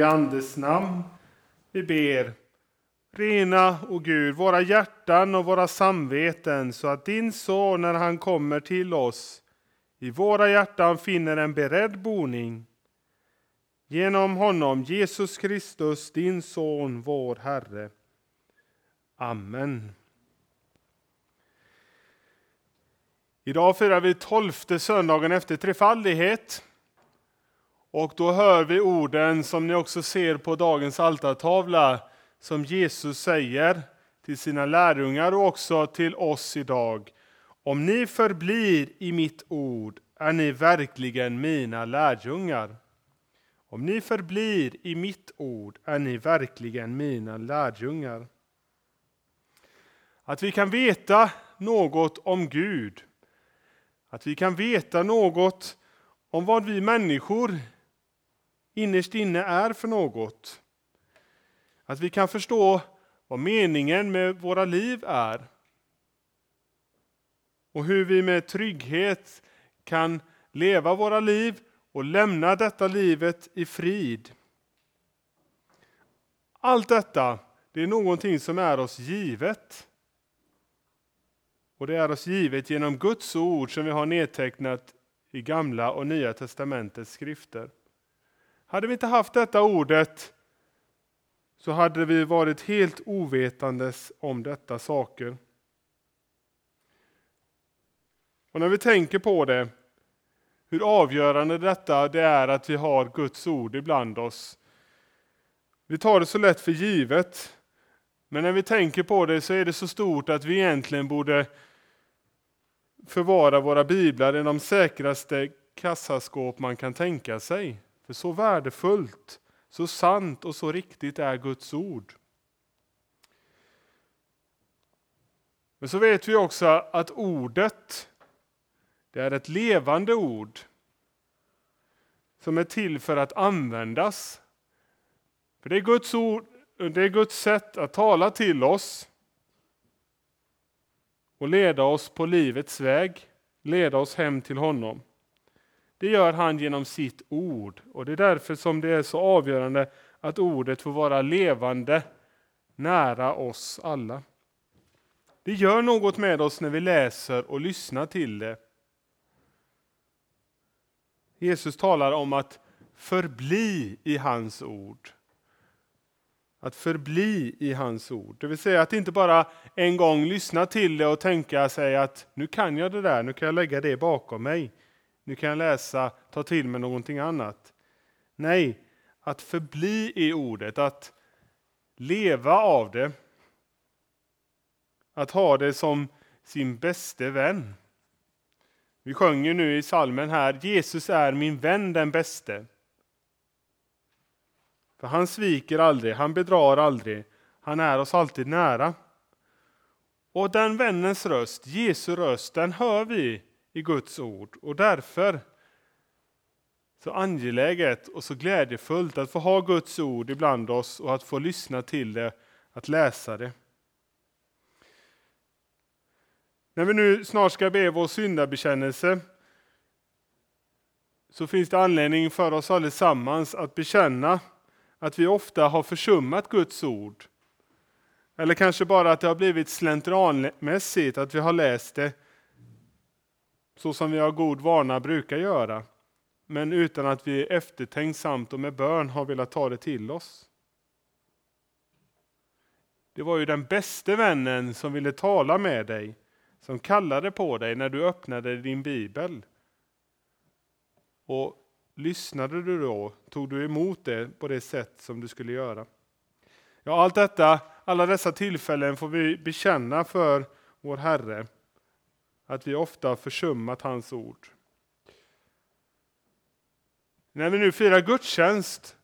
heliga Andes namn. Vi ber. Rena, o Gud, våra hjärtan och våra samveten så att din son, när han kommer till oss, i våra hjärtan finner en beredd boning. Genom honom, Jesus Kristus, din son, vår Herre. Amen. Idag firar vi tolfte söndagen efter trefaldighet. Och då hör vi orden som ni också ser på dagens altartavla som Jesus säger till sina lärjungar och också till oss idag. Om ni förblir i mitt ord är ni verkligen mina lärjungar. Om ni förblir i mitt ord är ni verkligen mina lärjungar. Att vi kan veta något om Gud, att vi kan veta något om vad vi människor innerst inne är för något. Att vi kan förstå vad meningen med våra liv är. Och hur vi med trygghet kan leva våra liv och lämna detta livet i frid. Allt detta det är någonting som är oss givet. Och det är oss givet genom Guds ord som vi har nedtecknat i Gamla och Nya testamentets skrifter. Hade vi inte haft detta ordet så hade vi varit helt ovetandes om detta saker. Och när vi tänker på det, hur avgörande detta det är att vi har Guds ord ibland oss. Vi tar det så lätt för givet. Men när vi tänker på det så är det så stort att vi egentligen borde förvara våra biblar i de säkraste kassaskåp man kan tänka sig. För så värdefullt, så sant och så riktigt är Guds ord. Men så vet vi också att ordet, det är ett levande ord som är till för att användas. För det är Guds ord, det är Guds sätt att tala till oss och leda oss på livets väg, leda oss hem till honom. Det gör han genom sitt ord. Och Det är därför som det är så avgörande att ordet får vara levande nära oss alla. Det gör något med oss när vi läser och lyssnar till det. Jesus talar om att förbli i hans ord. Att förbli i hans ord. Det vill säga att inte bara en gång lyssna till det och tänka sig att nu kan jag det där, nu kan jag lägga det bakom mig. Nu kan jag läsa, ta till mig någonting annat. Nej, att förbli i ordet, att leva av det. Att ha det som sin bäste vän. Vi sjunger nu i salmen här, Jesus är min vän den bäste. För han sviker aldrig, han bedrar aldrig, han är oss alltid nära. Och den vännens röst, Jesu röst, den hör vi i Guds ord. Och därför så angeläget och så glädjefullt att få ha Guds ord ibland oss och att få lyssna till det, att läsa det. När vi nu snart ska be vår syndabekännelse så finns det anledning för oss allesammans att bekänna att vi ofta har försummat Guds ord. Eller kanske bara att det har blivit slentrianmässigt, att vi har läst det så som vi har god vana brukar göra, men utan att vi eftertänksamt och med bön har velat ta det till oss. Det var ju den bäste vännen som ville tala med dig, som kallade på dig när du öppnade din bibel. Och lyssnade du då, tog du emot det på det sätt som du skulle göra. Ja, allt detta, alla dessa tillfällen får vi bekänna för vår Herre att vi ofta har försummat hans ord. När vi nu firar gudstjänst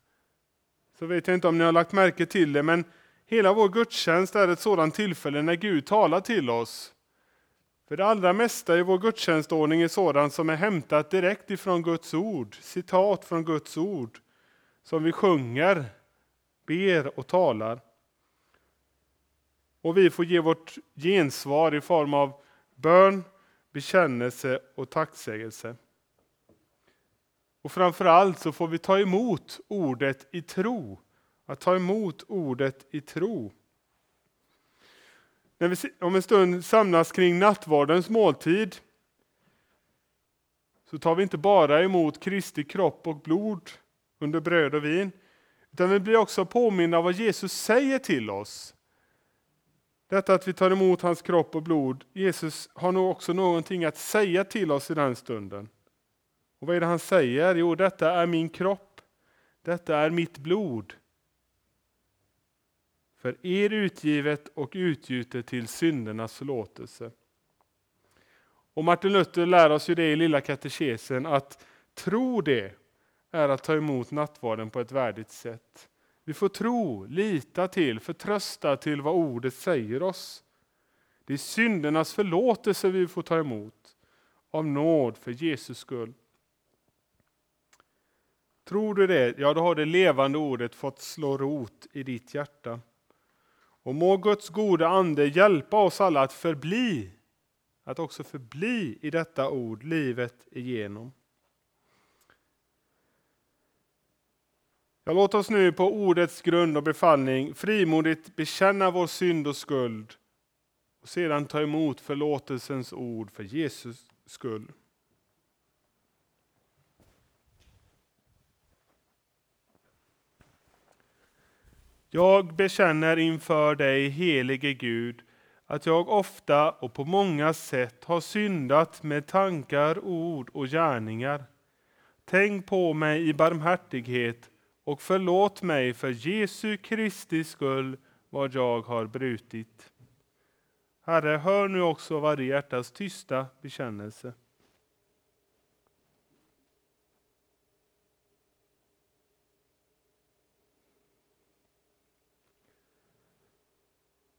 så vet jag inte om ni har lagt märke till det, men hela vår gudstjänst är ett sådant tillfälle när Gud talar till oss. För det allra mesta i vår gudstjänstordning är sådant som är hämtat direkt ifrån Guds ord, citat från Guds ord, som vi sjunger, ber och talar. Och vi får ge vårt gensvar i form av bön, bekännelse och tacksägelse. Och framförallt så får vi ta emot ordet i tro. Att ta emot ordet i tro. När vi om en stund samlas kring nattvardens måltid så tar vi inte bara emot Kristi kropp och blod under bröd och vin, utan vi blir också påminna om vad Jesus säger till oss. Detta att vi tar emot hans kropp och blod, Jesus har nog också någonting att säga till oss i den stunden. Och vad är det han säger? Jo, detta är min kropp, detta är mitt blod. För er utgivet och utgjutet till syndernas förlåtelse. Och Martin Luther lär oss ju det i Lilla katekesen att tro det är att ta emot nattvarden på ett värdigt sätt. Vi får tro, lita till, förtrösta till vad ordet säger oss. Det är syndernas förlåtelse vi får ta emot av nåd för Jesus skull. Tror du det, ja då har det levande ordet fått slå rot i ditt hjärta. Och må Guds goda ande hjälpa oss alla att förbli, att också förbli i detta ord livet igenom. Ja, låt oss nu på ordets grund och befallning frimodigt bekänna vår synd och skuld och sedan ta emot förlåtelsens ord för Jesus skull. Jag bekänner inför dig, helige Gud, att jag ofta och på många sätt har syndat med tankar, ord och gärningar. Tänk på mig i barmhärtighet och förlåt mig för Jesu Kristi skull vad jag har brutit. Herre, hör nu också varje hjärtas tysta bekännelse.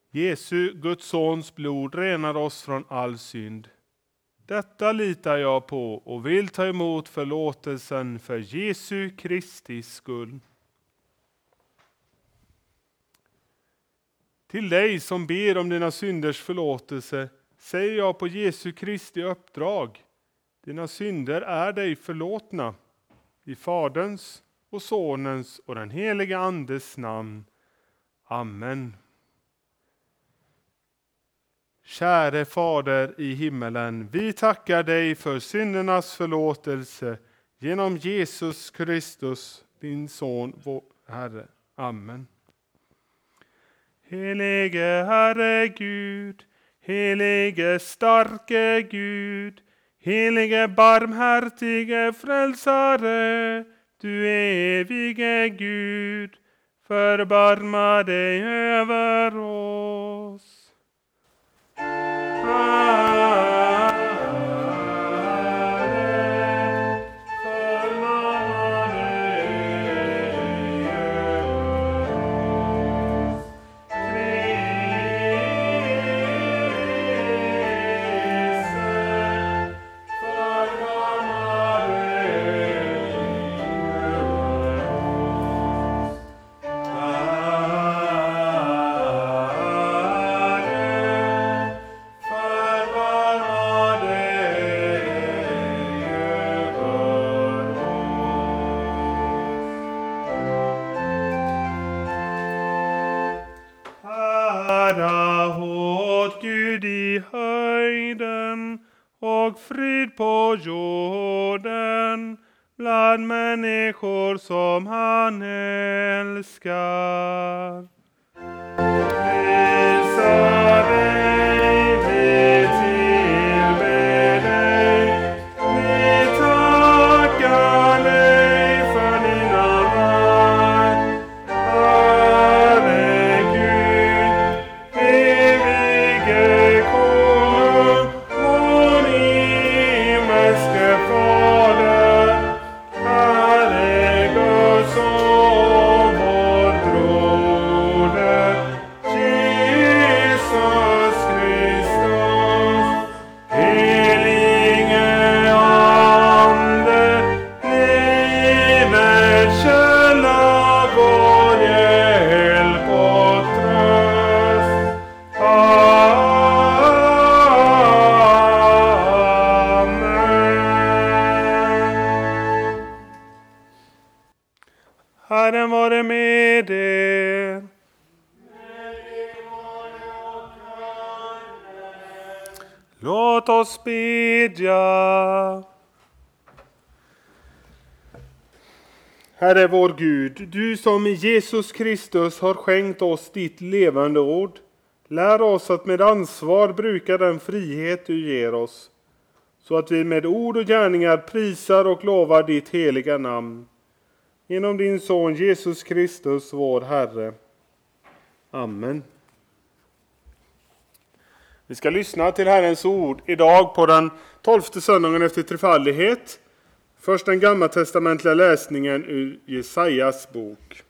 Jesu, Guds sons blod renar oss från all synd. Detta litar jag på och vill ta emot förlåtelsen för Jesu Kristi skull. Till dig som ber om dina synders förlåtelse säger jag på Jesu Kristi uppdrag. Dina synder är dig förlåtna. I Faderns och Sonens och den helige Andes namn. Amen. Käre Fader i himmelen, vi tackar dig för syndernas förlåtelse genom Jesus Kristus, din Son, vår Herre. Amen. Helige Herre Gud, helige starke Gud, helige barmhärtige frälsare, du evige Gud, förbarma dig över oss. frid på jorden bland människor som han älskar. Prisa dig Herre vår Gud, du som i Jesus Kristus har skänkt oss ditt levande ord. Lär oss att med ansvar bruka den frihet du ger oss, så att vi med ord och gärningar prisar och lovar ditt heliga namn. Genom din son Jesus Kristus, vår Herre. Amen. Vi ska lyssna till Herrens ord idag på den tolfte söndagen efter trefaldighet. Först den gammaltestamentliga läsningen ur Jesajas bok.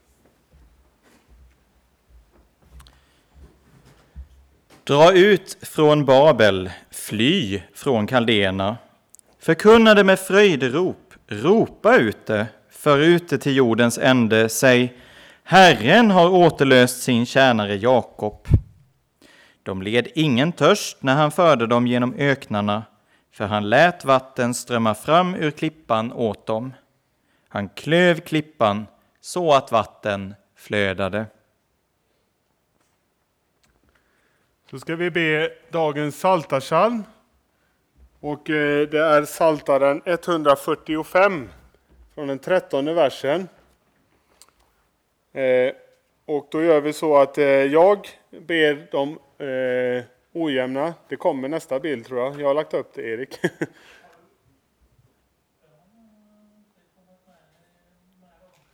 Dra ut från Babel, fly från kaldéerna. Förkunna det med fröjderop, ropa ut det, för ut det till jordens ände, säg Herren har återlöst sin tjänare Jakob. De led ingen törst när han förde dem genom öknarna, för han lät vatten strömma fram ur klippan åt dem. Han klöv klippan så att vatten flödade. Så ska vi be dagens saltarsalm. Och eh, det är saltaren 145 från den trettonde versen. Eh, och då gör vi så att eh, jag ber de ojämna. Det kommer nästa bild tror jag. Jag har lagt upp det Erik.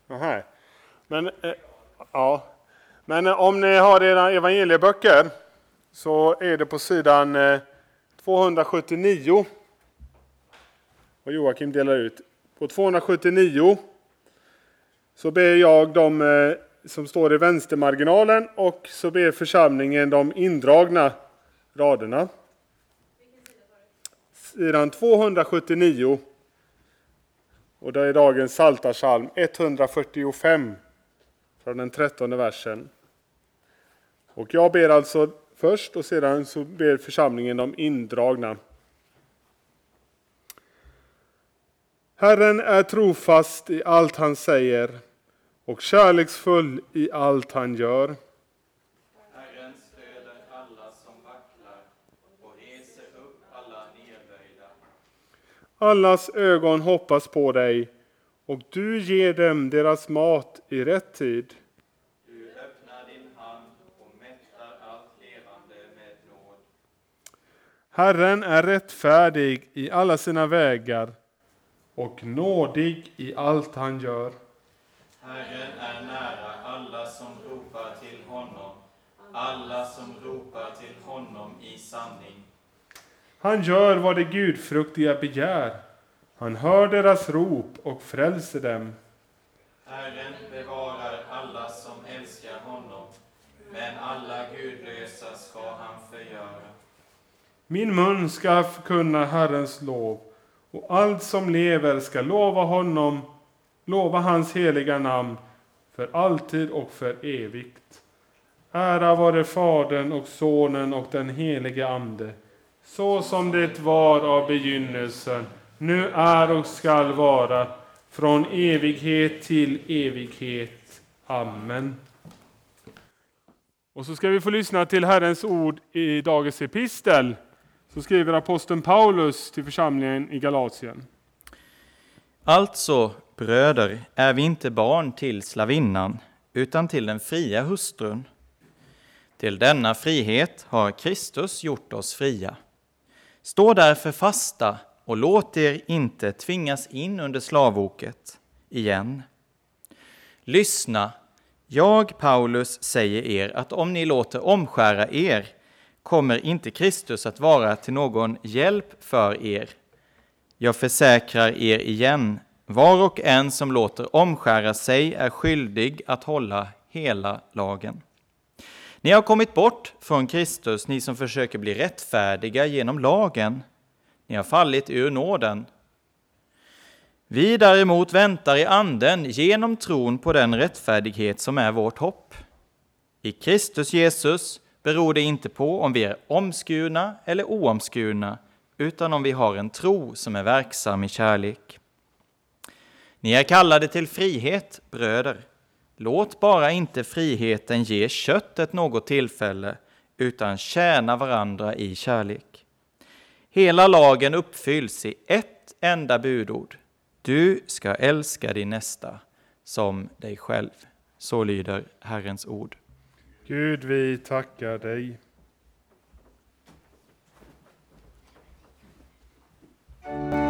Aha. Men, eh, ja. Men eh, om ni har era evangelieböcker så är det på sidan eh, 279. Och Joakim delar ut. På 279 så ber jag de eh, som står i vänstermarginalen och så ber församlingen de indragna raderna. Sidan 279. Och det är dagens Saltarsalm 145 från den trettonde versen. Och jag ber alltså först och sedan så ber församlingen de indragna. Herren är trofast i allt han säger och kärleksfull i allt han gör. Herren stöder alla som vacklar och reser upp alla nedböjda. Allas ögon hoppas på dig och du ger dem deras mat i rätt tid. Herren är rättfärdig i alla sina vägar och nådig i allt han gör. Herren är nära alla som ropar till honom, alla som ropar till honom i sanning. Han gör vad de gudfruktiga begär. Han hör deras rop och frälser dem. Herren bevarar alla som älskar honom, men alla gudlösa ska han förgöra. Min mun ska förkunna Herrens lov och allt som lever ska lova honom, lova hans heliga namn för alltid och för evigt. Ära vare Fadern och Sonen och den helige Ande, så som det var av begynnelsen, nu är och skall vara, från evighet till evighet. Amen. Och så ska vi få lyssna till Herrens ord i dagens epistel så skriver aposteln Paulus till församlingen i Galatien. Alltså, bröder, är vi inte barn till slavinnan, utan till den fria hustrun. Till denna frihet har Kristus gjort oss fria. Stå därför fasta och låt er inte tvingas in under slavoket igen. Lyssna, jag, Paulus, säger er att om ni låter omskära er kommer inte Kristus att vara till någon hjälp för er. Jag försäkrar er igen, var och en som låter omskära sig är skyldig att hålla hela lagen. Ni har kommit bort från Kristus, ni som försöker bli rättfärdiga genom lagen. Ni har fallit ur nåden. Vi däremot väntar i anden genom tron på den rättfärdighet som är vårt hopp. I Kristus Jesus beror det inte på om vi är omskurna eller oomskurna, utan om vi har en tro som är verksam i kärlek. Ni är kallade till frihet, bröder. Låt bara inte friheten ge köttet något tillfälle, utan tjäna varandra i kärlek. Hela lagen uppfylls i ett enda budord. Du ska älska din nästa som dig själv. Så lyder Herrens ord. Gud, vi tackar dig. thank you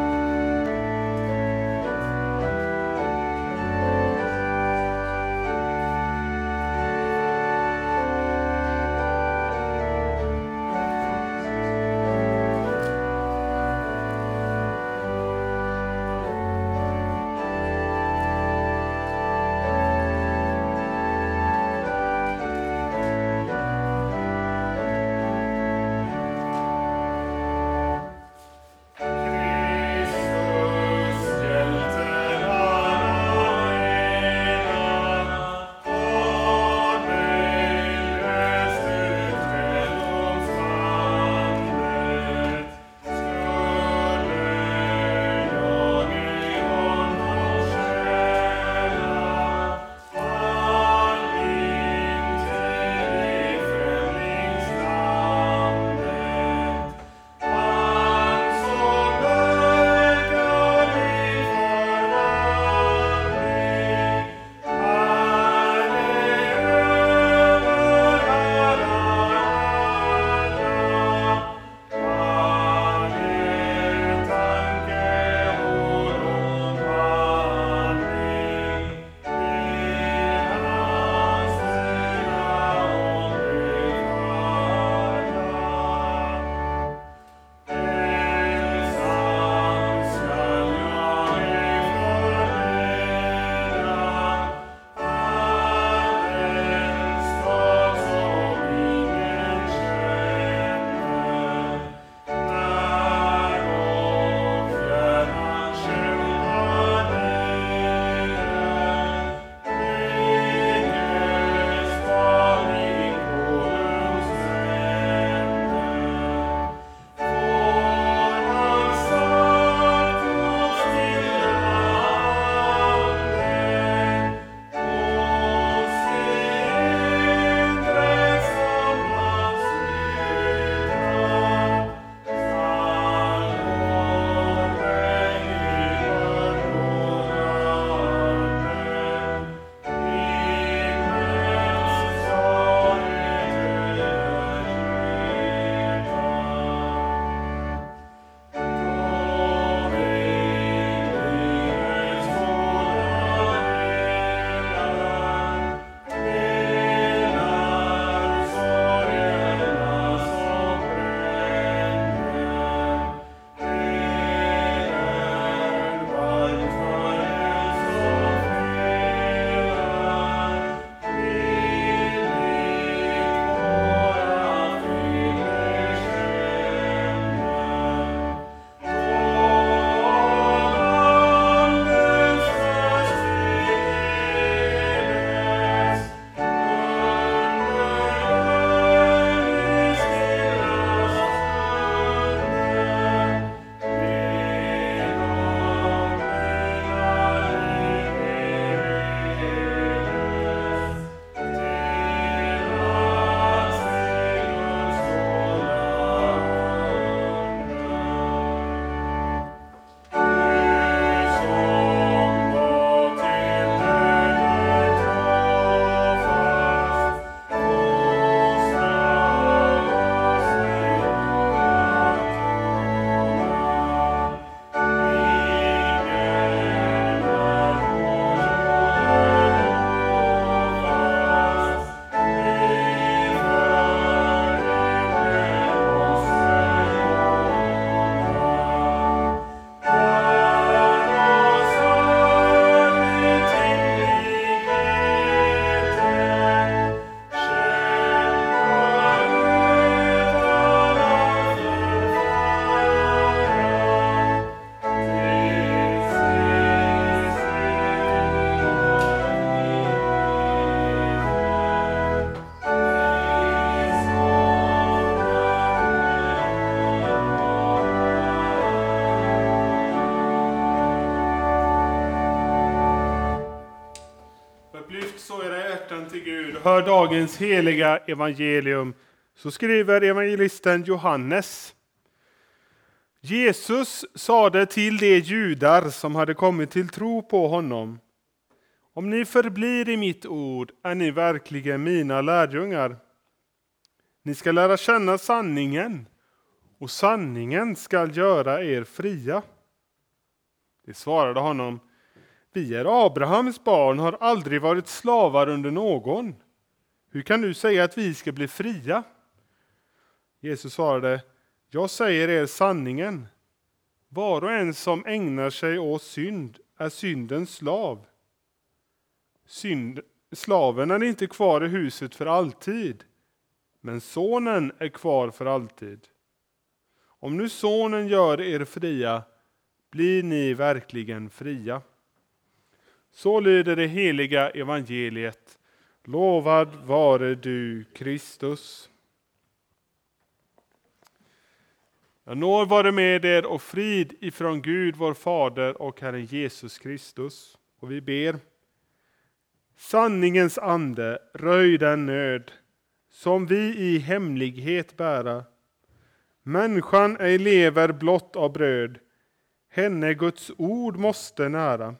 Hör dagens heliga evangelium. Så skriver evangelisten Johannes. Jesus sade till de judar som hade kommit till tro på honom. Om ni förblir i mitt ord är ni verkligen mina lärjungar. Ni ska lära känna sanningen och sanningen skall göra er fria. De svarade honom vi är Abrahams barn, har aldrig varit slavar under någon. Hur kan du säga att vi ska bli fria? Jesus svarade, jag säger er sanningen. Var och en som ägnar sig åt synd är syndens slav. Synd, slaven är inte kvar i huset för alltid, men sonen är kvar för alltid. Om nu sonen gör er fria blir ni verkligen fria. Så lyder det heliga evangeliet. Lovad vare du, Kristus. Jag når vare med er och frid ifrån Gud, vår Fader och Herren Jesus Kristus. Och vi ber. Sanningens ande, röj den nöd som vi i hemlighet bära. Människan ej lever blott av bröd, henne Guds ord måste nära.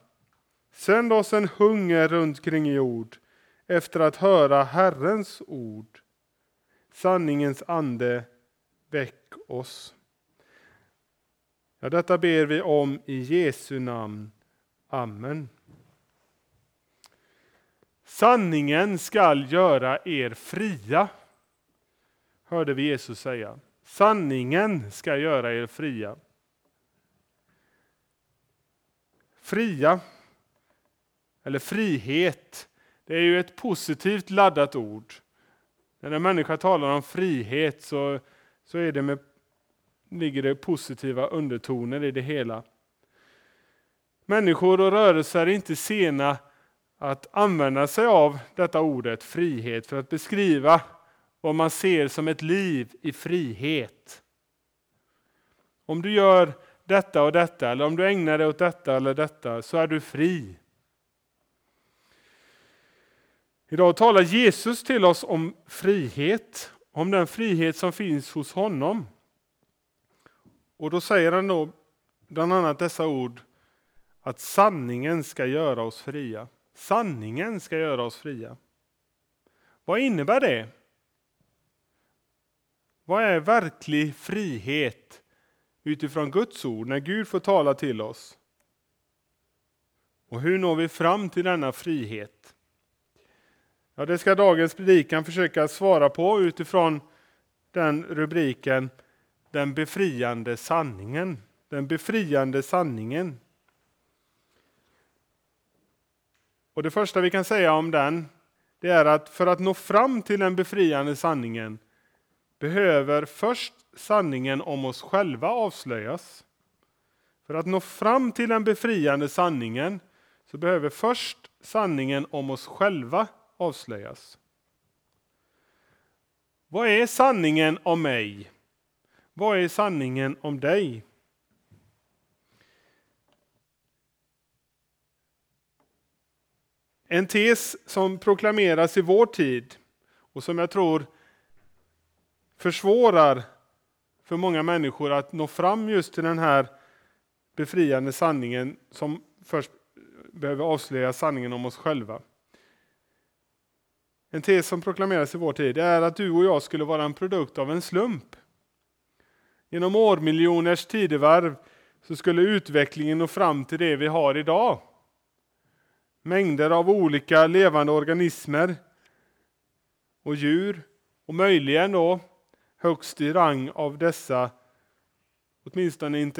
Sänd oss en hunger runt kring jord efter att höra Herrens ord. Sanningens ande, väck oss. Ja, detta ber vi om i Jesu namn. Amen. Sanningen skall göra er fria, hörde vi Jesus säga. Sanningen ska göra er fria. Fria eller frihet, är ju ett positivt laddat ord. När en människa talar om frihet så, så är det med, ligger det positiva undertoner i det hela. Människor och rörelser är inte sena att använda sig av detta ordet frihet för att beskriva vad man ser som ett liv i frihet. Om du gör detta och detta, eller om du ägnar dig åt detta eller detta, så är du fri. Idag talar Jesus till oss om frihet, om den frihet som finns hos honom. Och då säger han då bland annat dessa ord att sanningen ska göra oss fria. Sanningen ska göra oss fria. Vad innebär det? Vad är verklig frihet utifrån Guds ord när Gud får tala till oss? Och hur når vi fram till denna frihet? Ja, det ska dagens predikan försöka svara på utifrån den rubriken Den befriande sanningen. Den befriande sanningen. Och Det första vi kan säga om den det är att för att nå fram till den befriande sanningen behöver först sanningen om oss själva avslöjas. För att nå fram till den befriande sanningen så behöver först sanningen om oss själva avslöjas. Vad är sanningen om mig? Vad är sanningen om dig? En tes som proklameras i vår tid och som jag tror försvårar för många människor att nå fram just till den här befriande sanningen som först behöver avslöja sanningen om oss själva. En tes som proklameras i vår tid är att du och jag skulle vara en produkt av en slump. Genom årmiljoners tidevarv så skulle utvecklingen nå fram till det vi har idag. Mängder av olika levande organismer och djur och möjligen då högst i rang av dessa, åtminstone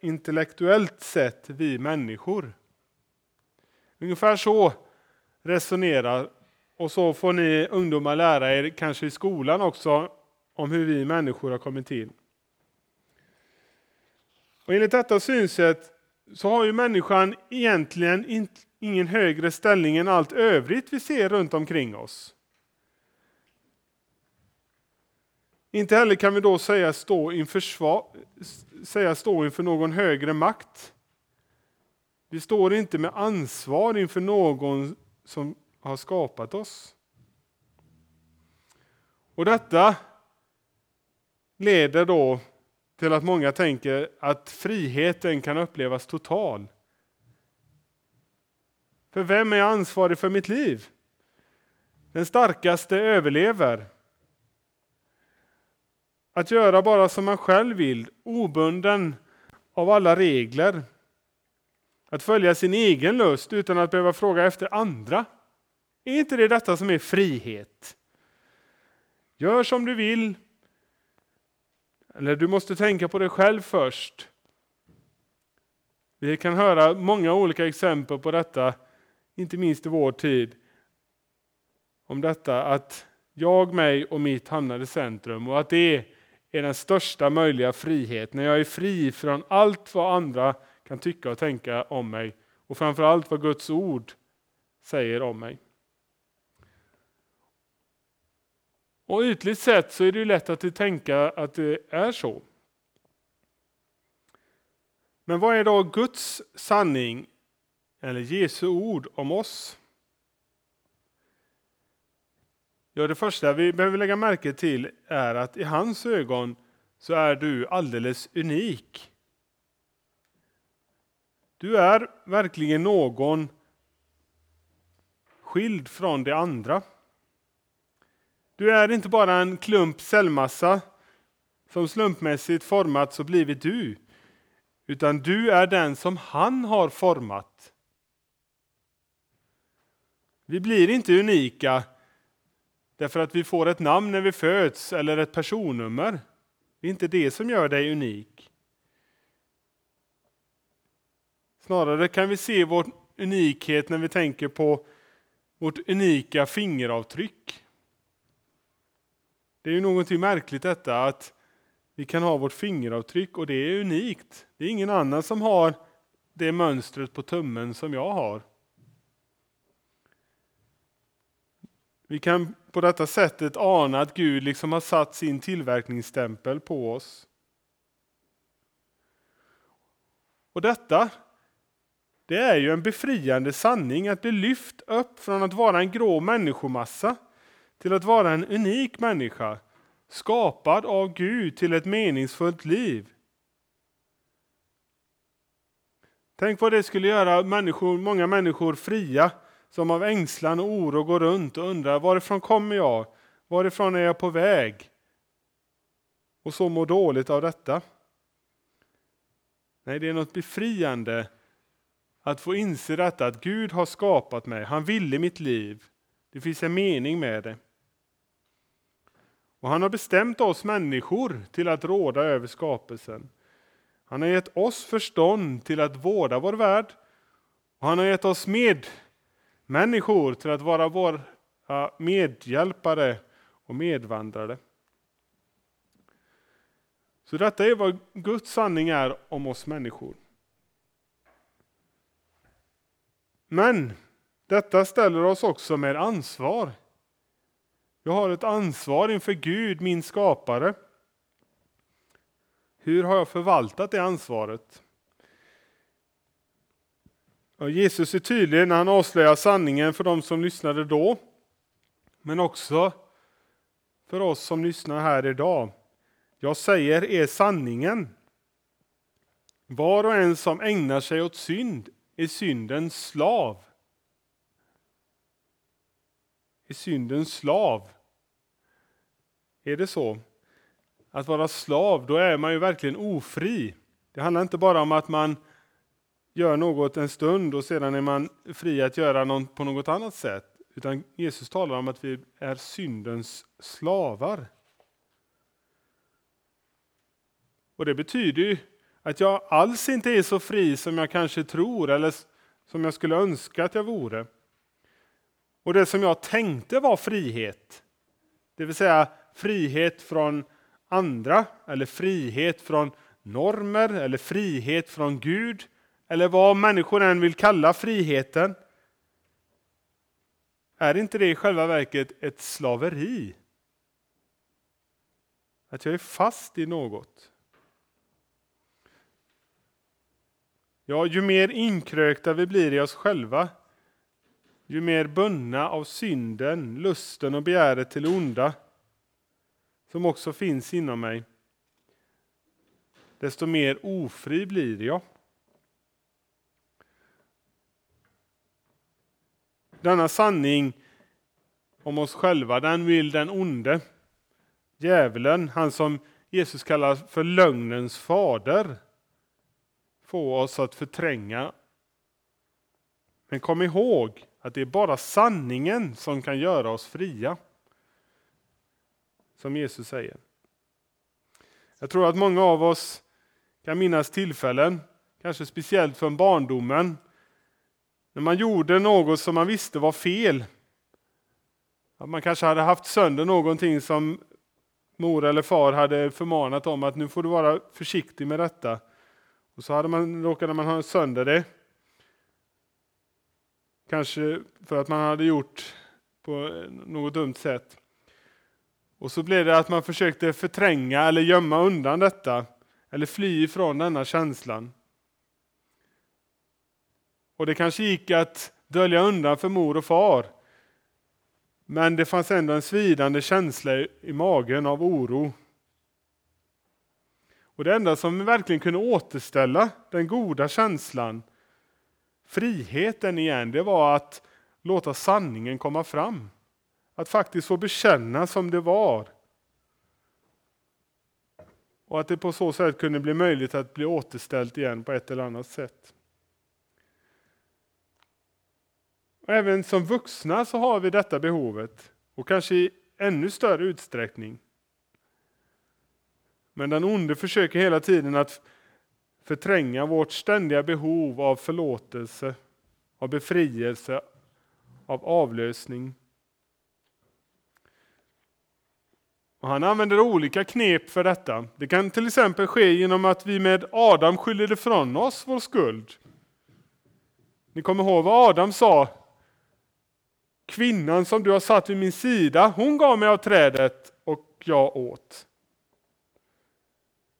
intellektuellt sett, vi människor. Ungefär så resonerar och så får ni ungdomar lära er, kanske i skolan också, om hur vi människor har kommit till. Och enligt detta synsätt så har ju människan egentligen ingen högre ställning än allt övrigt vi ser runt omkring oss. Inte heller kan vi då säga stå inför, säga stå inför någon högre makt. Vi står inte med ansvar inför någon som har skapat oss. Och detta leder då till att många tänker att friheten kan upplevas total. För vem är ansvarig för mitt liv? Den starkaste överlever. Att göra bara som man själv vill, obunden av alla regler. Att följa sin egen lust utan att behöva fråga efter andra. Är inte det detta som är frihet? Gör som du vill. Eller du måste tänka på dig själv först. Vi kan höra många olika exempel på detta, inte minst i vår tid. Om detta att jag, mig och mitt hamnar i centrum och att det är den största möjliga frihet. När jag är fri från allt vad andra kan tycka och tänka om mig och framförallt vad Guds ord säger om mig. Och ytligt sett så är det lätt att tänka att det är så. Men vad är då Guds sanning eller Jesu ord om oss? Ja, det första vi behöver lägga märke till är att i hans ögon så är du alldeles unik. Du är verkligen någon skild från de andra. Du är inte bara en klump cellmassa som slumpmässigt formats och blivit du, utan du är den som han har format. Vi blir inte unika därför att vi får ett namn när vi föds eller ett personnummer. Det är inte det som gör dig unik. Snarare kan vi se vår unikhet när vi tänker på vårt unika fingeravtryck. Det är ju någonting märkligt detta att vi kan ha vårt fingeravtryck och det är unikt. Det är ingen annan som har det mönstret på tummen som jag har. Vi kan på detta sättet ana att Gud liksom har satt sin tillverkningsstämpel på oss. Och detta det är ju en befriande sanning att bli lyft upp från att vara en grå människomassa till att vara en unik människa, skapad av Gud till ett meningsfullt liv. Tänk vad det skulle göra människor, många människor fria som av ängslan och oro går runt och undrar varifrån kommer jag? Varifrån är jag på väg? Och så mår dåligt av detta. Nej, det är något befriande att få inse detta att Gud har skapat mig. Han ville mitt liv. Det finns en mening med det. Och han har bestämt oss människor till att råda över skapelsen. Han har gett oss förstånd till att vårda vår värld. Och han har gett oss medmänniskor till att vara våra medhjälpare och medvandrare. Så detta är vad Guds sanning är om oss människor. Men detta ställer oss också med ansvar. Jag har ett ansvar inför Gud, min skapare. Hur har jag förvaltat det ansvaret? Ja, Jesus är tydlig när han avslöjar sanningen för de som lyssnade då, men också för oss som lyssnar här idag. Jag säger er sanningen. Var och en som ägnar sig åt synd är syndens slav. Är syndens slav. Är det så? Att vara slav, då är man ju verkligen ofri. Det handlar inte bara om att man gör något en stund och sedan är man fri att göra något på något annat sätt. Utan Jesus talar om att vi är syndens slavar. Och det betyder ju att jag alls inte är så fri som jag kanske tror eller som jag skulle önska att jag vore. Och det som jag tänkte var frihet, det vill säga frihet från andra eller frihet från normer eller frihet från Gud eller vad människor än vill kalla friheten. Är inte det i själva verket ett slaveri? Att jag är fast i något. Ja, ju mer inkrökta vi blir i oss själva, ju mer bundna av synden, lusten och begäret till onda som också finns inom mig, desto mer ofri blir jag. Denna sanning om oss själva, den vill den onde, djävulen, han som Jesus kallar för lögnens fader, få oss att förtränga. Men kom ihåg att det är bara sanningen som kan göra oss fria. Som Jesus säger. Jag tror att många av oss kan minnas tillfällen, kanske speciellt från barndomen, när man gjorde något som man visste var fel. Att man kanske hade haft sönder någonting som mor eller far hade förmanat om att nu får du vara försiktig med detta. Och så hade man, råkade man ha sönder det. Kanske för att man hade gjort på något dumt sätt. Och så blev det att man försökte förtränga eller gömma undan detta. Eller fly ifrån denna känslan. Och det kanske gick att dölja undan för mor och far. Men det fanns ändå en svidande känsla i magen av oro. Och det enda som verkligen kunde återställa den goda känslan, friheten igen, det var att låta sanningen komma fram. Att faktiskt få bekänna som det var. Och att det på så sätt kunde bli möjligt att bli återställt igen på ett eller annat sätt. Och även som vuxna så har vi detta behovet, och kanske i ännu större utsträckning. Men den onde försöker hela tiden att förtränga vårt ständiga behov av förlåtelse, av befrielse, av avlösning. Och han använder olika knep för detta. Det kan till exempel ske genom att vi med Adam skyller ifrån oss vår skuld. Ni kommer ihåg vad Adam sa Kvinnan som du har satt vid min sida, hon gav mig av trädet och jag åt.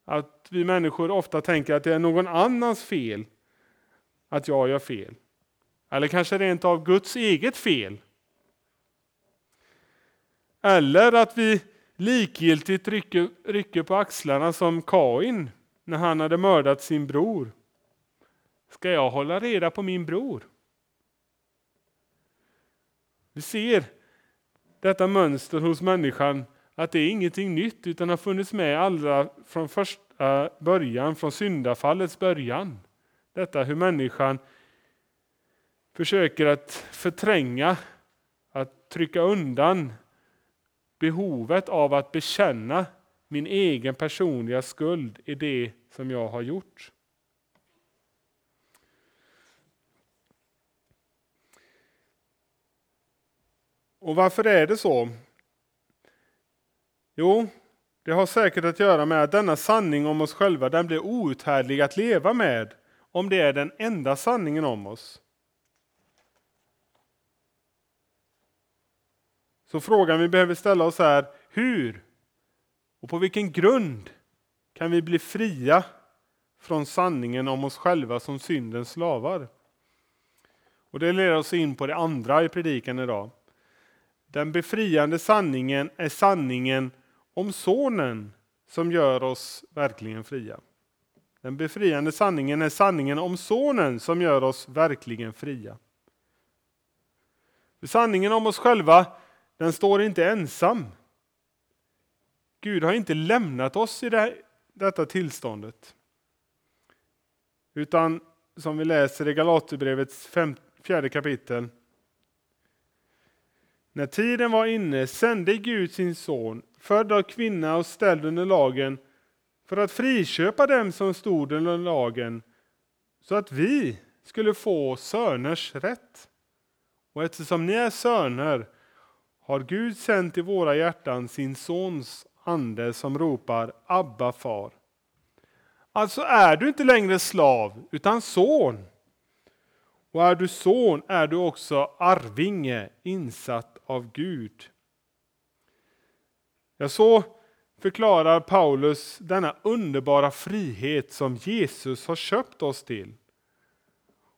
Att vi människor ofta tänker att det är någon annans fel att jag gör fel. Eller kanske rent av Guds eget fel. Eller att vi likgiltigt rycker, rycker på axlarna som Kain när han hade mördat sin bror. Ska jag hålla reda på min bror? Vi ser detta mönster hos människan, att det är ingenting nytt utan har funnits med allra från första början, från syndafallets början. Detta hur människan försöker att förtränga, att trycka undan behovet av att bekänna min egen personliga skuld i det som jag har gjort. Och varför är det så? Jo, det har säkert att göra med att denna sanning om oss själva den blir outhärdlig att leva med om det är den enda sanningen om oss. Så frågan vi behöver ställa oss är hur och på vilken grund kan vi bli fria från sanningen om oss själva som syndens slavar? Och Det leder oss in på det andra i predikan idag. Den befriande sanningen är sanningen om Sonen som gör oss verkligen fria. Den befriande sanningen är sanningen om Sonen som gör oss verkligen fria. Sanningen om oss själva, den står inte ensam. Gud har inte lämnat oss i det, detta tillståndet. Utan som vi läser i Galaterbrevets fjärde kapitel när tiden var inne sände Gud sin son, född av kvinna och ställd under lagen, för att friköpa dem som stod under lagen, så att vi skulle få söners rätt. Och eftersom ni är söner har Gud sänt i våra hjärtan sin sons ande som ropar Abba far. Alltså är du inte längre slav utan son. Och är du son är du också arvinge, insatt av Gud. Ja, så förklarar Paulus denna underbara frihet som Jesus har köpt oss till.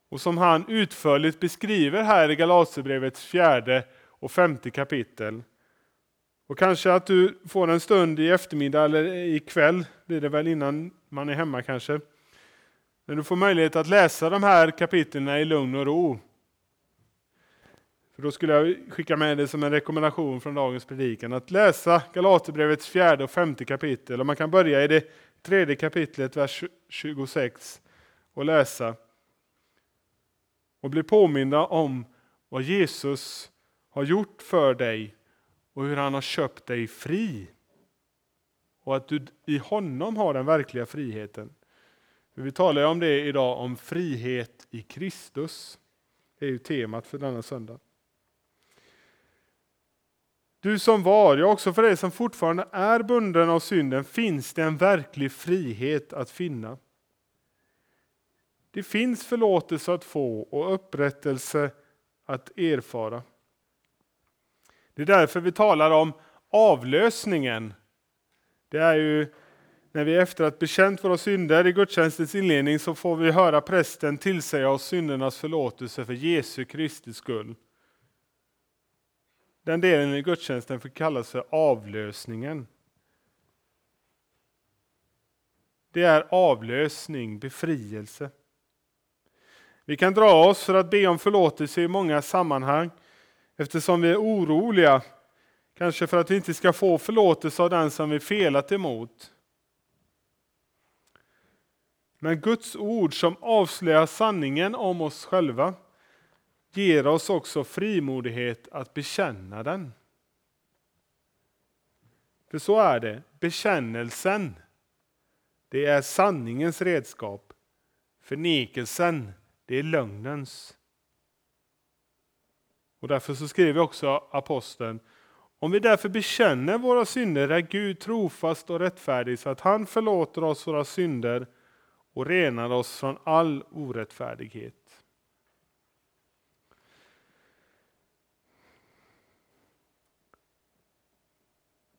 och som han utförligt beskriver här i Galaterbrevets fjärde och femte kapitel. Och kanske att du får en stund i eftermiddag eller ikväll, blir det väl innan man är hemma kanske. När du får möjlighet att läsa de här kapitlen i lugn och ro. För då skulle jag skicka med det som en rekommendation från dagens predikan, att läsa Galaterbrevets fjärde och femte kapitel. Och man kan börja i det tredje kapitlet, vers 26, och läsa. Och bli påminna om vad Jesus har gjort för dig och hur han har köpt dig fri. Och att du i honom har den verkliga friheten. Vi talar om det idag, om frihet i Kristus. Det är ju temat för denna söndag. Du som var, ja också för dig som fortfarande är bunden av synden, finns det en verklig frihet att finna. Det finns förlåtelse att få och upprättelse att erfara. Det är därför vi talar om avlösningen. Det är ju när vi efter att bekänt våra synder i gudstjänstens inledning så får vi höra prästen tillsäga oss syndernas förlåtelse för Jesu Kristi skull. Den delen i gudstjänsten får kallas för avlösningen. Det är avlösning, befrielse. Vi kan dra oss för att be om förlåtelse i många sammanhang eftersom vi är oroliga, kanske för att vi inte ska få förlåtelse av den som vi felat emot. Men Guds ord som avslöjar sanningen om oss själva ger oss också frimodighet att bekänna den. För så är det, bekännelsen, det är sanningens redskap. Förnekelsen, det är lögnens. Och därför så skriver också aposteln om vi därför bekänner våra synder är Gud trofast och rättfärdig så att han förlåter oss våra synder och renar oss från all orättfärdighet.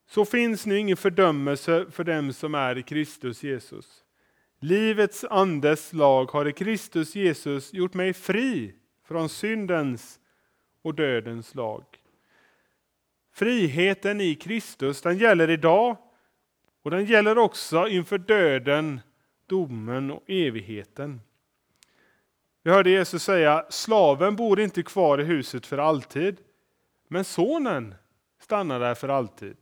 Så finns nu ingen fördömelse för dem som är i Kristus Jesus. Livets andes lag har i Kristus Jesus gjort mig fri från syndens och dödens lag. Friheten i Kristus den gäller idag och den gäller också inför döden, domen och evigheten. Vi hörde Jesus säga, slaven bor inte kvar i huset för alltid, men sonen stannar där för alltid.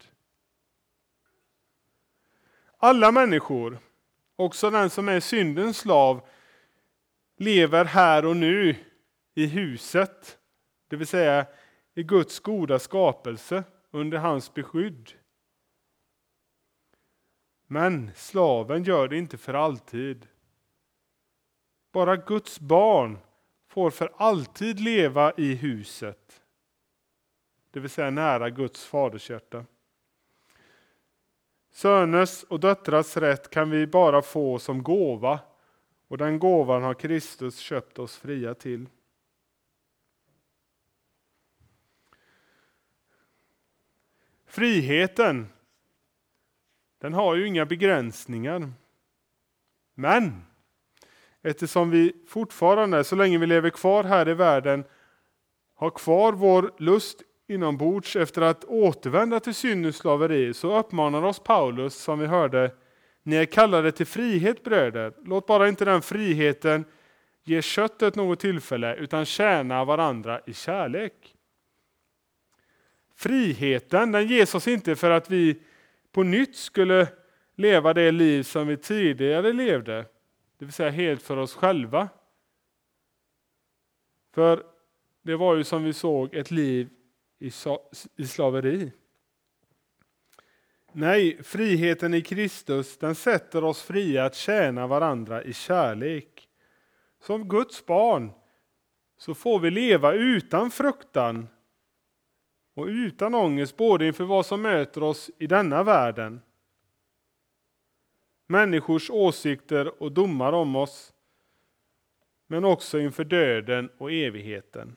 Alla människor, också den som är syndens slav, lever här och nu i huset, det vill säga i Guds goda skapelse under hans beskydd. Men slaven gör det inte för alltid. Bara Guds barn får för alltid leva i huset, det vill säga nära Guds fadershjärta. Söners och döttrars rätt kan vi bara få som gåva och den gåvan har Kristus köpt oss fria till. Friheten, den har ju inga begränsningar. Men eftersom vi fortfarande, så länge vi lever kvar här i världen, har kvar vår lust inombords efter att återvända till syndens slaveri så uppmanar oss Paulus, som vi hörde, ni är kallade till frihet bröder. Låt bara inte den friheten ge köttet något tillfälle utan tjäna varandra i kärlek. Friheten den ges oss inte för att vi på nytt skulle leva det liv som vi tidigare levde, det vill säga helt för oss själva. För det var ju som vi såg ett liv i slaveri. Nej, friheten i Kristus den sätter oss fria att tjäna varandra i kärlek. Som Guds barn så får vi leva utan fruktan och utan ångest både inför vad som möter oss i denna världen, människors åsikter och domar om oss, men också inför döden och evigheten.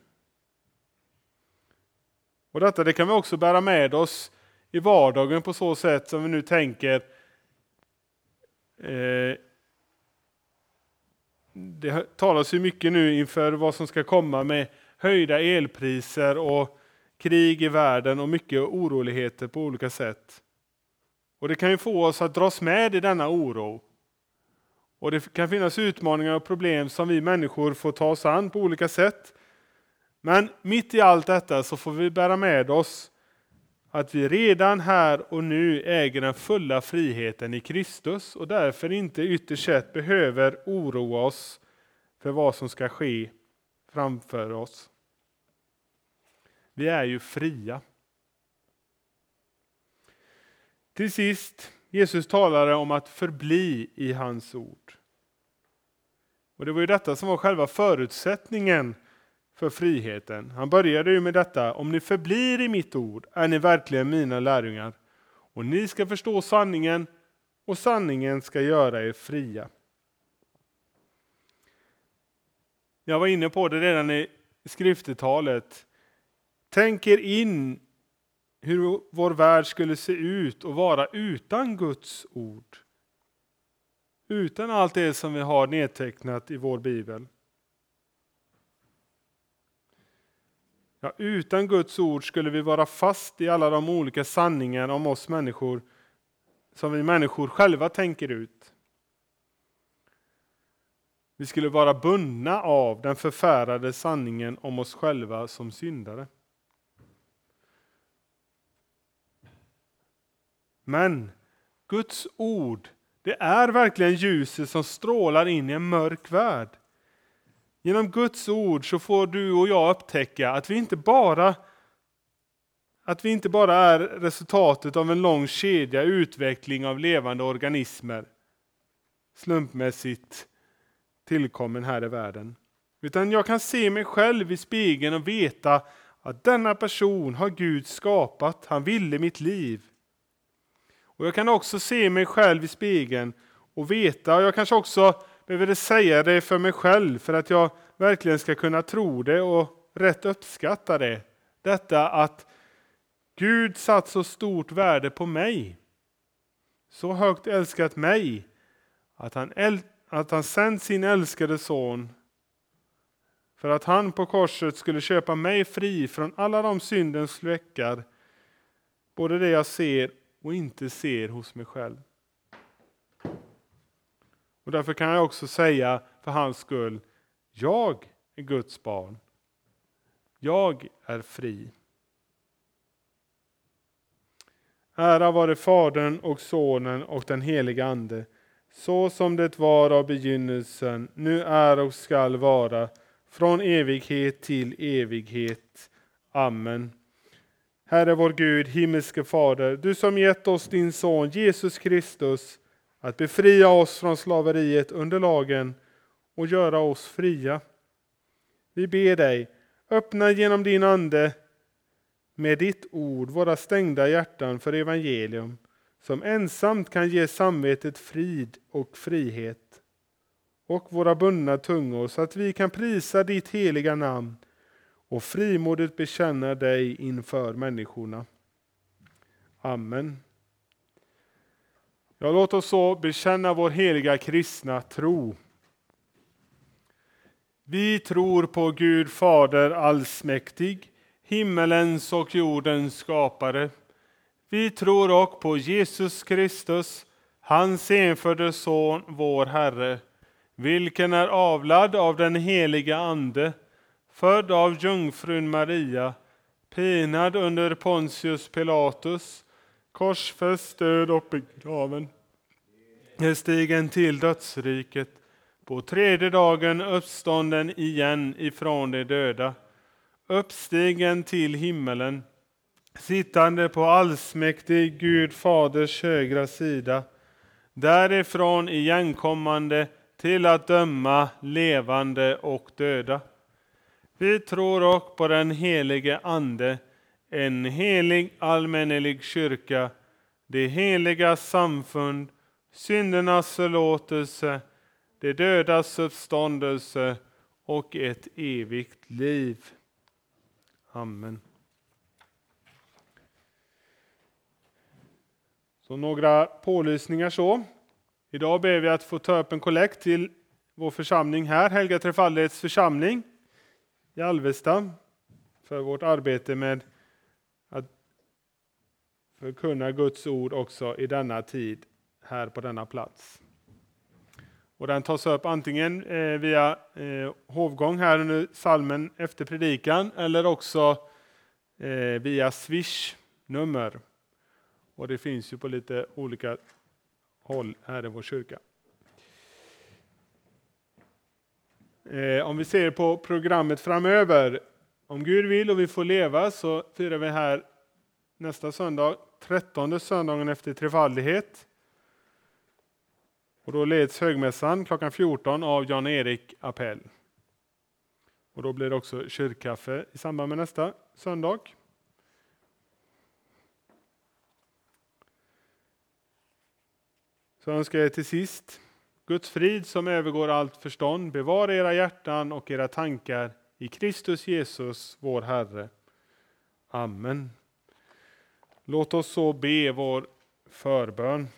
Och detta det kan vi också bära med oss i vardagen på så sätt som vi nu tänker eh, det talas ju mycket nu inför vad som ska komma med höjda elpriser och krig i världen och mycket oroligheter på olika sätt. Och Det kan ju få oss att dras med i denna oro. Och Det kan finnas utmaningar och problem som vi människor får ta oss an på olika sätt. Men mitt i allt detta så får vi bära med oss att vi redan här och nu äger den fulla friheten i Kristus och därför inte ytterst sett behöver oroa oss för vad som ska ske framför oss. Vi är ju fria. Till sist, Jesus talade om att förbli i hans ord. Och Det var ju detta som var själva förutsättningen för friheten. Han började ju med detta, om ni förblir i mitt ord är ni verkligen mina lärjungar. Och ni ska förstå sanningen och sanningen ska göra er fria. Jag var inne på det redan i skriftetalet. Tänk er in hur vår värld skulle se ut och vara utan Guds ord. Utan allt det som vi har nedtecknat i vår bibel. Ja, utan Guds ord skulle vi vara fast i alla de olika sanningar om oss människor som vi människor själva tänker ut. Vi skulle vara bundna av den förfärade sanningen om oss själva som syndare. Men Guds ord, det är verkligen ljuset som strålar in i en mörk värld. Genom Guds ord så får du och jag upptäcka att vi inte bara att vi inte bara är resultatet av en lång kedja utveckling av levande organismer slumpmässigt tillkommen här i världen. Utan jag kan se mig själv i spegeln och veta att denna person har Gud skapat, han ville mitt liv. Och Jag kan också se mig själv i spegeln och veta, och jag kanske också behöver säga det för mig själv för att jag verkligen ska kunna tro det och rätt uppskatta det. Detta att Gud satt så stort värde på mig. Så högt älskat mig att han, att han sänt sin älskade son för att han på korset skulle köpa mig fri från alla de syndens fläckar, både det jag ser och inte ser hos mig själv. Och därför kan jag också säga för hans skull, jag är Guds barn. Jag är fri. Ära vare Fadern och Sonen och den helige Ande, så som det var av begynnelsen, nu är och skall vara, från evighet till evighet. Amen. Herre vår Gud, himmelske Fader, du som gett oss din son Jesus Kristus, att befria oss från slaveriet under lagen och göra oss fria. Vi ber dig, öppna genom din Ande med ditt ord våra stängda hjärtan för evangelium, som ensamt kan ge samvetet frid och frihet, och våra bundna tungor så att vi kan prisa ditt heliga namn och frimodigt bekänna dig inför människorna. Amen. Ja, låt oss så bekänna vår heliga kristna tro. Vi tror på Gud Fader allsmäktig, himmelens och jordens skapare. Vi tror också på Jesus Kristus, hans enfödde Son, vår Herre, vilken är avlad av den heliga Ande, född av jungfrun Maria, pinad under Pontius Pilatus, korsfäst, död och begraven, stigen till dödsriket, på tredje dagen uppstånden igen ifrån de döda, uppstigen till himmelen, sittande på allsmäktig Gud Faders högra sida, därifrån igenkommande till att döma levande och döda. Vi tror också på den helige Ande, en helig allmännelig kyrka, det heliga samfund, syndernas förlåtelse, det dödas uppståndelse och ett evigt liv. Amen. Så några pålysningar så. Idag ber vi att få ta upp en kollekt till vår församling här, Helga Trefaldighets församling i Alvesta, för vårt arbete med att förkunna Guds ord också i denna tid, här på denna plats. Och den tas upp antingen eh, via eh, hovgång här under salmen efter predikan eller också eh, via Swish-nummer. Och det finns ju på lite olika håll här i vår kyrka. Eh, om vi ser på programmet framöver, om Gud vill och vi får leva så firar vi här nästa söndag, trettonde söndagen efter trefaldighet. Och då leds högmässan klockan 14 av Jan-Erik Appell. Och då blir det också kyrkkaffe i samband med nästa söndag. Så önskar jag till sist Guds frid som övergår allt förstånd bevara era hjärtan och era tankar i Kristus Jesus, vår Herre. Amen. Låt oss så be vår förbön.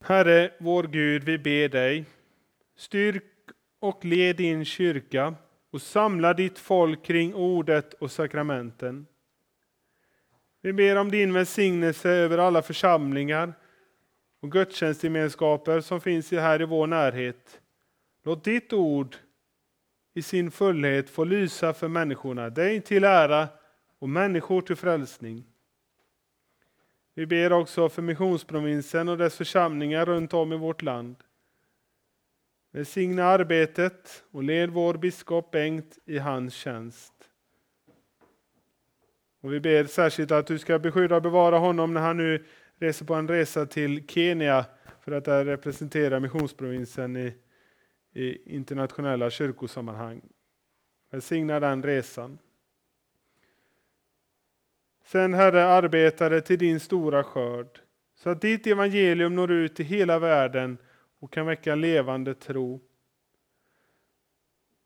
Herre, vår Gud, vi ber dig, styrk och led din kyrka och samla ditt folk kring ordet och sakramenten. Vi ber om din välsignelse över alla församlingar och gudstjänstgemenskaper som finns här i vår närhet. Låt ditt ord i sin fullhet få lysa för människorna, dig till ära och människor till frälsning. Vi ber också för missionsprovinsen och dess församlingar runt om i vårt land. Välsigna arbetet och led vår biskop Bengt i hans tjänst. Och vi ber särskilt att du ska beskydda och bevara honom när han nu reser på en resa till Kenya för att där representera missionsprovinsen i, i internationella kyrkosammanhang. Välsigna den resan. Sen Herre arbetare till din stora skörd, så att ditt evangelium når ut till hela världen och kan väcka levande tro.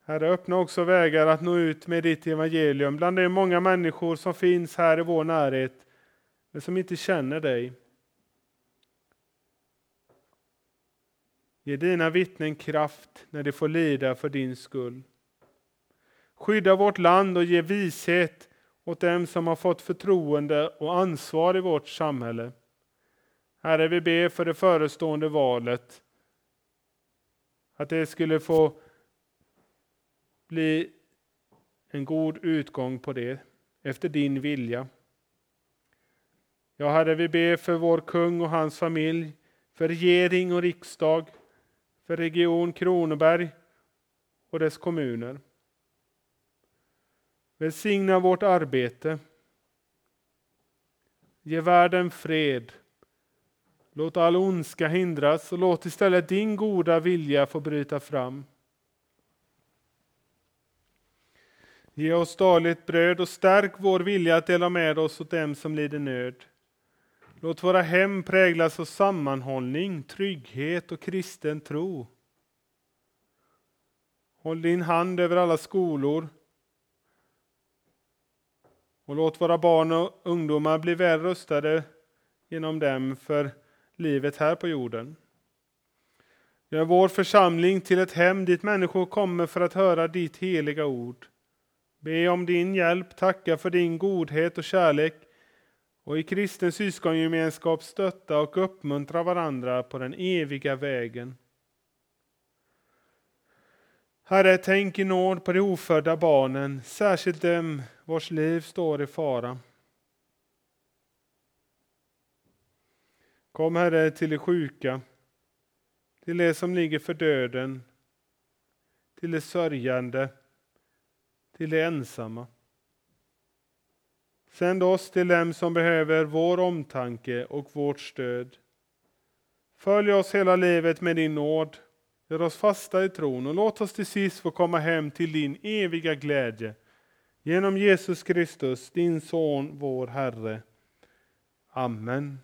Herre, öppna också vägar att nå ut med ditt evangelium bland de många människor som finns här i vår närhet, men som inte känner dig. Ge dina vittnen kraft när de får lida för din skull. Skydda vårt land och ge vishet åt dem som har fått förtroende och ansvar i vårt samhälle. Herre, vi ber för det förestående valet, att det skulle få bli en god utgång på det, efter din vilja. Ja, Herre, vi ber för vår kung och hans familj, för regering och riksdag, för region Kronoberg och dess kommuner. Välsigna vårt arbete. Ge världen fred. Låt all ondska hindras och låt istället din goda vilja få bryta fram. Ge oss dagligt bröd och stärk vår vilja att dela med oss åt dem som lider nöd. Låt våra hem präglas av sammanhållning, trygghet och kristen tro. Håll din hand över alla skolor och låt våra barn och ungdomar bli väl rustade genom dem för livet här på jorden. Gör vår församling till ett hem dit människor kommer för att höra ditt heliga ord. Be om din hjälp, tacka för din godhet och kärlek och i kristen syskongemenskap stötta och uppmuntra varandra på den eviga vägen. Herre, tänk i nåd på de ofödda barnen, särskilt dem vars liv står i fara. Kom, Herre, till de sjuka, till de som ligger för döden, till de sörjande, till de ensamma. Sänd oss till dem som behöver vår omtanke och vårt stöd. Följ oss hela livet med din nåd Gör oss fasta i tron och låt oss till sist få komma hem till din eviga glädje. Genom Jesus Kristus, din Son, vår Herre. Amen.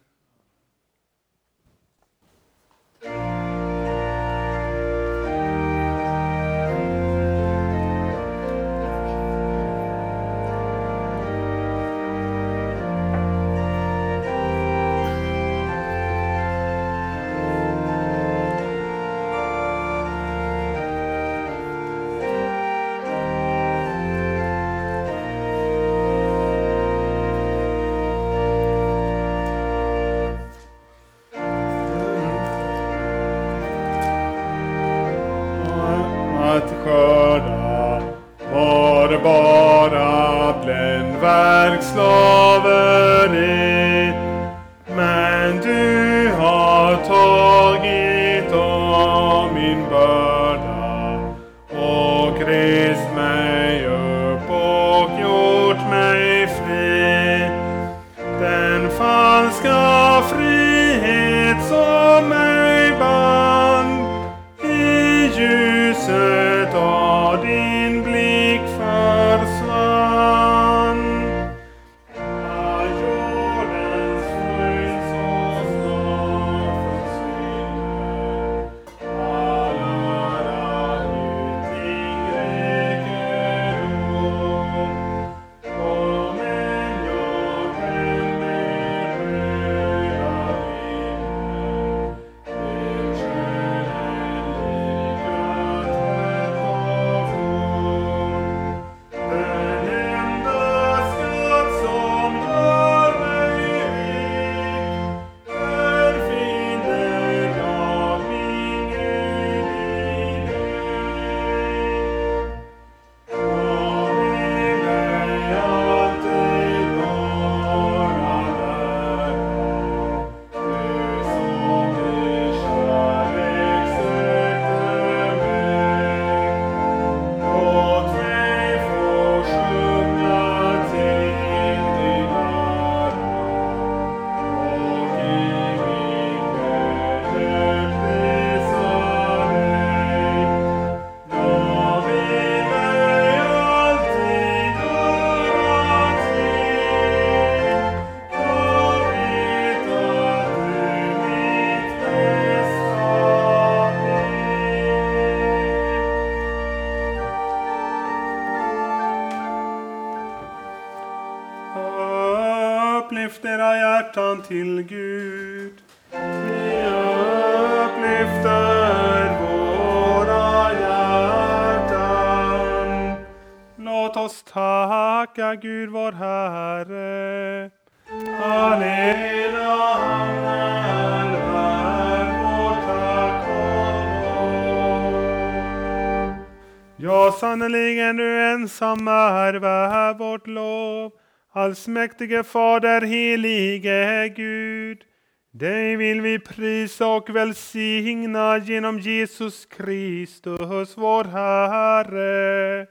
Hjärtan till Gud. Vi upplyfter våra hjärtan. Låt oss tacka Gud vår Herre. Allena han är värd vårt tack. Ja, sannerligen du ensam är värd vårt lov. Allsmäktige Fader, helige Gud. Dig vill vi prisa och välsigna genom Jesus Kristus, vår Herre.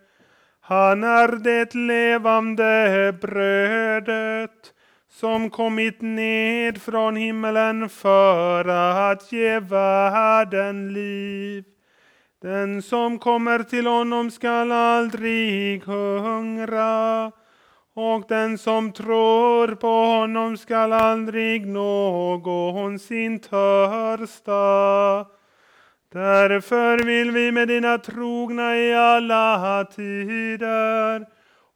Han är det levande brödet som kommit ned från himmelen för att ge världen liv. Den som kommer till honom skall aldrig hungra och den som tror på honom skall aldrig någonsin törsta. Därför vill vi med dina trogna i alla tider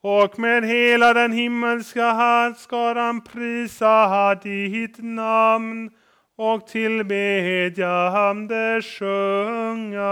och med hela den himmelska härskaran prisa ditt namn och tillbedjande sjunga.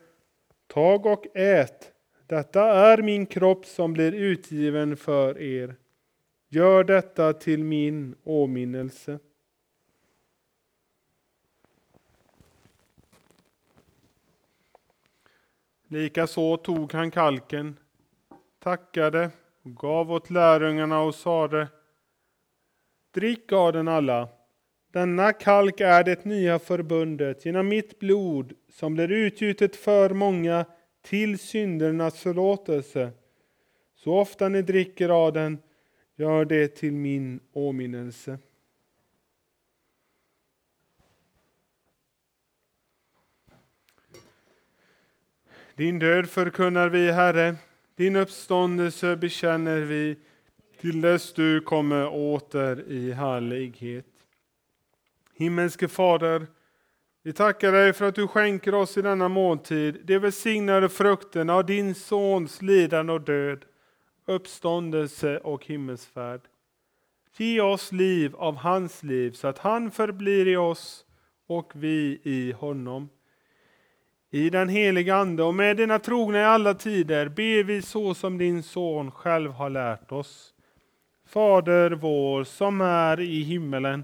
Tag och ät, detta är min kropp som blir utgiven för er. Gör detta till min åminnelse. Likaså tog han kalken, tackade gav åt lärjungarna och sade Drick av den alla. Denna kalk är det nya förbundet genom mitt blod som blir utgjutet för många till syndernas förlåtelse. Så ofta ni dricker av den, gör det till min åminnelse. Din död förkunnar vi, Herre, din uppståndelse bekänner vi till dess du kommer åter i härlighet. Himmelske Fader, vi tackar dig för att du skänker oss i denna måltid de välsignade frukterna av din Sons lidande och död, uppståndelse och himmelsfärd. Ge oss liv av hans liv så att han förblir i oss och vi i honom. I den heliga Ande och med dina trogna i alla tider ber vi så som din son själv har lärt oss. Fader vår som är i himmelen.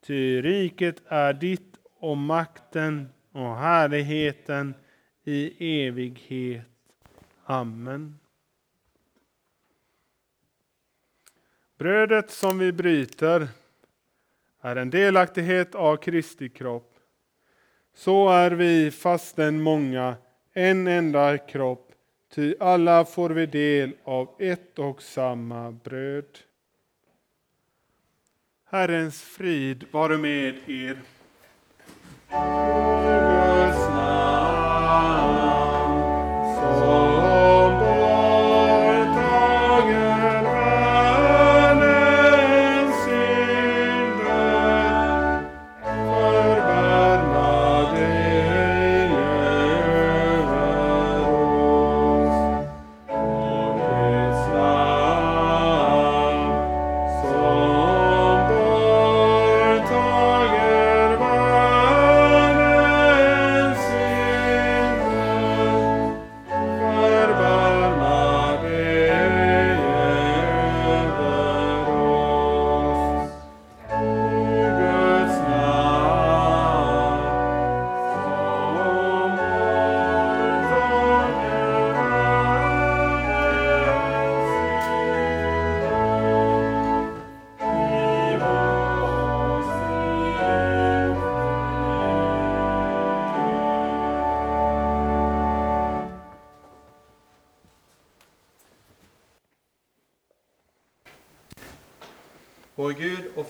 Ty riket är ditt och makten och härligheten i evighet. Amen. Brödet som vi bryter är en delaktighet av Kristi kropp. Så är vi fastän många en enda kropp, ty alla får vi del av ett och samma bröd. Herrens frid vare med er.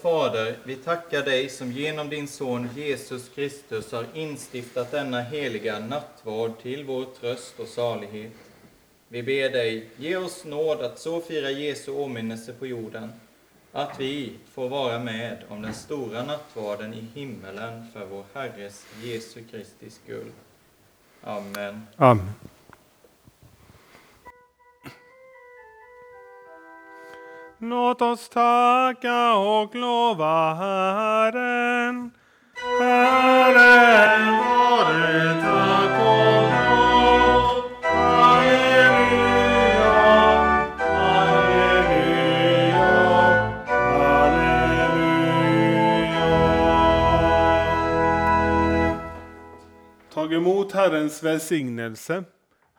Fader, vi tackar dig som genom din Son Jesus Kristus har instiftat denna heliga nattvard till vår tröst och salighet. Vi ber dig, ge oss nåd att så fira Jesu åminnelse på jorden, att vi får vara med om den stora nattvarden i himmelen för vår Herres Jesu Kristi skull. Amen. Amen. Låt oss tacka och lova Herren. Herren vare tack och lov. Halleluja, halleluja, halleluja. Tag emot Herrens välsignelse.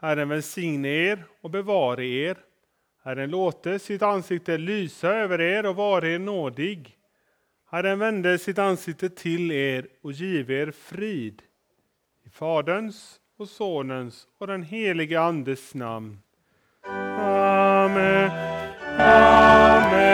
Herren välsigne er och bevare er. Herren låter sitt ansikte lysa över er och vare er nådig. Herren vände sitt ansikte till er och give er frid. I Faderns och Sonens och den helige Andes namn. Amen. Amen.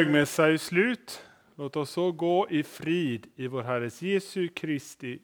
Högmässa är slut. Låt oss så gå i frid i vår Herres Jesu Kristi.